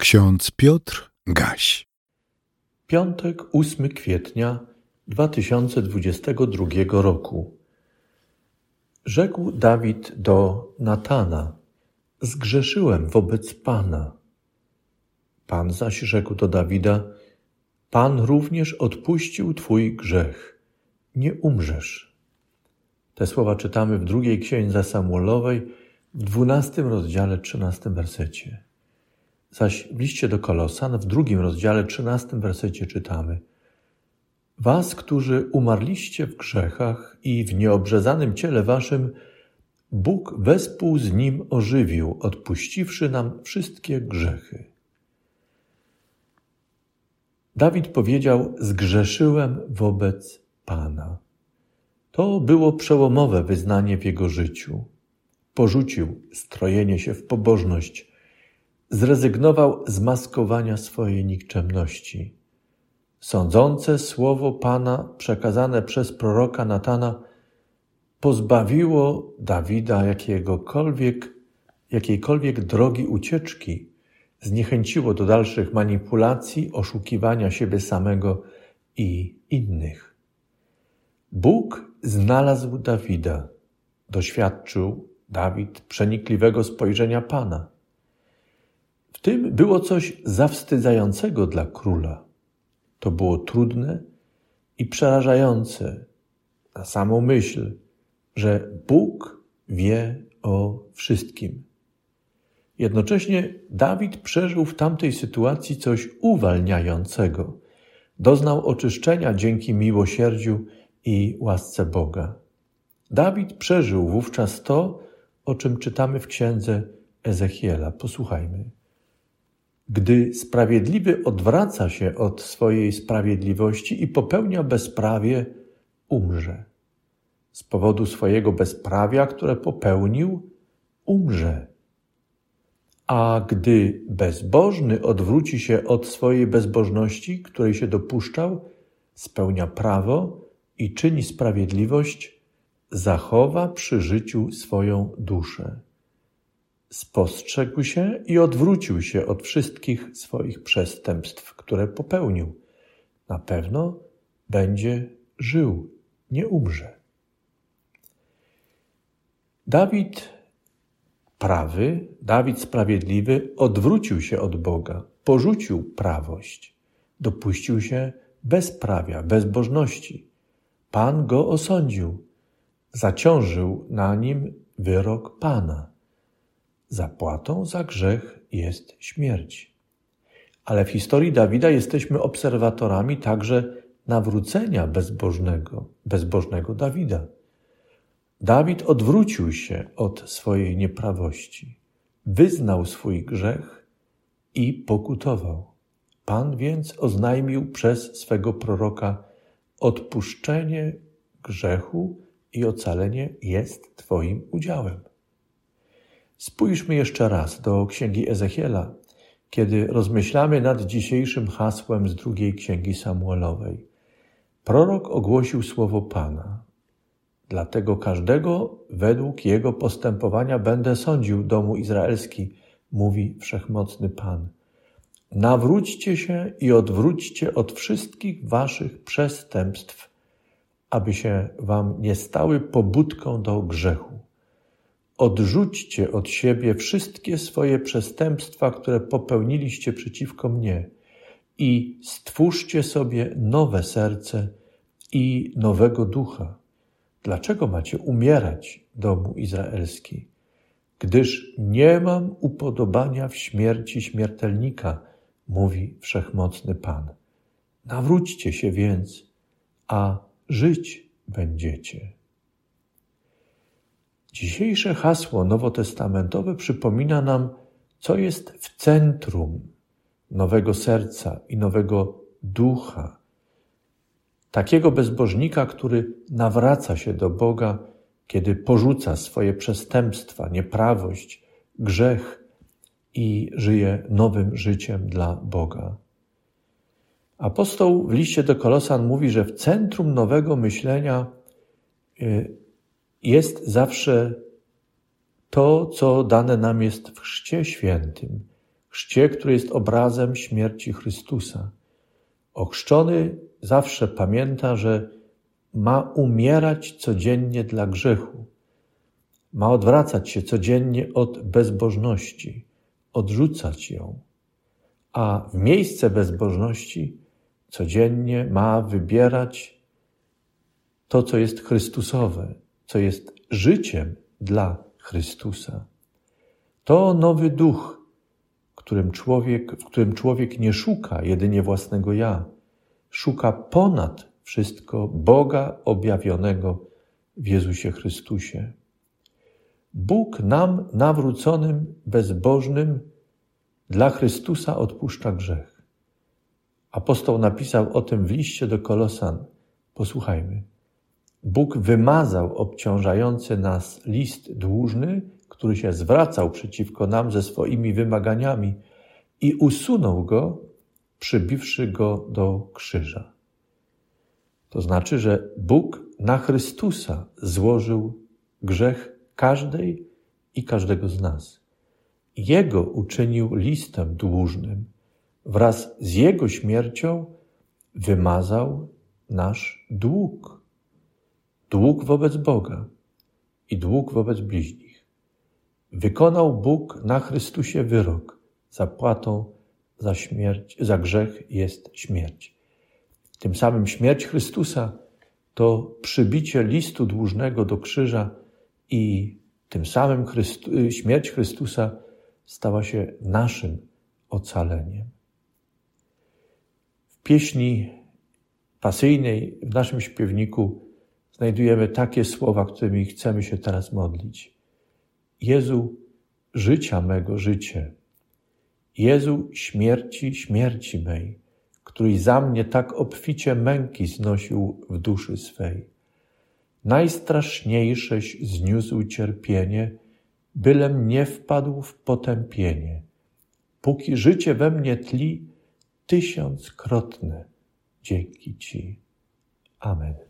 Ksiądz Piotr Gaś. Piątek, 8 kwietnia 2022 roku. Rzekł Dawid do Natana: Zgrzeszyłem wobec Pana. Pan zaś rzekł do Dawida: Pan również odpuścił twój grzech. Nie umrzesz. Te słowa czytamy w drugiej księdze Samuelowej, w dwunastym rozdziale, trzynastym wersecie. Zaś w liście do Kolosan w drugim rozdziale, trzynastym wersecie czytamy Was, którzy umarliście w grzechach i w nieobrzezanym ciele waszym, Bóg wespół z Nim ożywił, odpuściwszy nam wszystkie grzechy. Dawid powiedział: Zgrzeszyłem wobec Pana. To było przełomowe wyznanie w jego życiu. Porzucił strojenie się w pobożność, zrezygnował z maskowania swojej nikczemności. Sądzące słowo Pana przekazane przez proroka Natana pozbawiło Dawida jakiegokolwiek, jakiejkolwiek drogi ucieczki, zniechęciło do dalszych manipulacji, oszukiwania siebie samego i innych. Bóg znalazł Dawida. Doświadczył Dawid przenikliwego spojrzenia Pana. W tym było coś zawstydzającego dla króla. To było trudne i przerażające na samą myśl, że Bóg wie o wszystkim. Jednocześnie Dawid przeżył w tamtej sytuacji coś uwalniającego. Doznał oczyszczenia dzięki miłosierdziu i łasce Boga. Dawid przeżył wówczas to, o czym czytamy w księdze Ezechiela. Posłuchajmy. Gdy sprawiedliwy odwraca się od swojej sprawiedliwości i popełnia bezprawie, umrze. Z powodu swojego bezprawia, które popełnił, umrze. A gdy bezbożny odwróci się od swojej bezbożności, której się dopuszczał, spełnia prawo i czyni sprawiedliwość, zachowa przy życiu swoją duszę. Spostrzegł się i odwrócił się od wszystkich swoich przestępstw, które popełnił. Na pewno będzie żył, nie umrze. Dawid prawy, Dawid sprawiedliwy odwrócił się od Boga, porzucił prawość, dopuścił się bezprawia, bezbożności. Pan go osądził, zaciążył na nim wyrok Pana. Zapłatą za grzech jest śmierć. Ale w historii Dawida jesteśmy obserwatorami także nawrócenia bezbożnego, bezbożnego Dawida. Dawid odwrócił się od swojej nieprawości, wyznał swój grzech i pokutował. Pan więc oznajmił przez swego proroka: Odpuszczenie grzechu i ocalenie jest Twoim udziałem. Spójrzmy jeszcze raz do księgi Ezechiela, kiedy rozmyślamy nad dzisiejszym hasłem z drugiej księgi Samuelowej. Prorok ogłosił słowo Pana. Dlatego każdego według jego postępowania będę sądził domu izraelski, mówi wszechmocny Pan. Nawróćcie się i odwróćcie od wszystkich waszych przestępstw, aby się wam nie stały pobudką do grzechu. Odrzućcie od siebie wszystkie swoje przestępstwa, które popełniliście przeciwko mnie i stwórzcie sobie nowe serce i nowego ducha. Dlaczego macie umierać, domu izraelski? Gdyż nie mam upodobania w śmierci śmiertelnika, mówi wszechmocny Pan. Nawróćcie się więc, a żyć będziecie. Dzisiejsze hasło nowotestamentowe przypomina nam, co jest w centrum nowego serca i nowego ducha. Takiego bezbożnika, który nawraca się do Boga, kiedy porzuca swoje przestępstwa, nieprawość, grzech i żyje nowym życiem dla Boga. Apostoł w liście do Kolosan mówi, że w centrum nowego myślenia y, jest zawsze to, co dane nam jest w Chrzcie Świętym, chrzcie, który jest obrazem śmierci Chrystusa. Ochrzczony zawsze pamięta, że ma umierać codziennie dla grzechu. Ma odwracać się codziennie od bezbożności, odrzucać ją. A w miejsce bezbożności codziennie ma wybierać to, co jest Chrystusowe, co jest życiem dla Chrystusa. To nowy duch, którym człowiek, w którym człowiek nie szuka jedynie własnego ja, szuka ponad wszystko Boga objawionego w Jezusie Chrystusie. Bóg nam, nawróconym, bezbożnym, dla Chrystusa odpuszcza grzech. Apostoł napisał o tym w liście do Kolosan. Posłuchajmy. Bóg wymazał obciążający nas list dłużny, który się zwracał przeciwko nam ze swoimi wymaganiami i usunął go, przybiwszy go do krzyża. To znaczy, że Bóg na Chrystusa złożył grzech każdej i każdego z nas. Jego uczynił listem dłużnym. Wraz z Jego śmiercią wymazał nasz dług. Dług wobec Boga i dług wobec bliźnich. Wykonał Bóg na Chrystusie wyrok. Zapłatą za śmierć, za grzech jest śmierć. Tym samym śmierć Chrystusa to przybicie listu dłużnego do krzyża i tym samym Chrystu, śmierć Chrystusa stała się naszym ocaleniem. W pieśni pasyjnej, w naszym śpiewniku znajdujemy takie słowa, którymi chcemy się teraz modlić. Jezu, życia mego życie. Jezu, śmierci, śmierci mej, któryś za mnie tak obficie męki znosił w duszy swej. Najstraszniejsześ zniósł cierpienie, bylem nie wpadł w potępienie. Póki życie we mnie tli, tysiąckrotne dzięki Ci. Amen.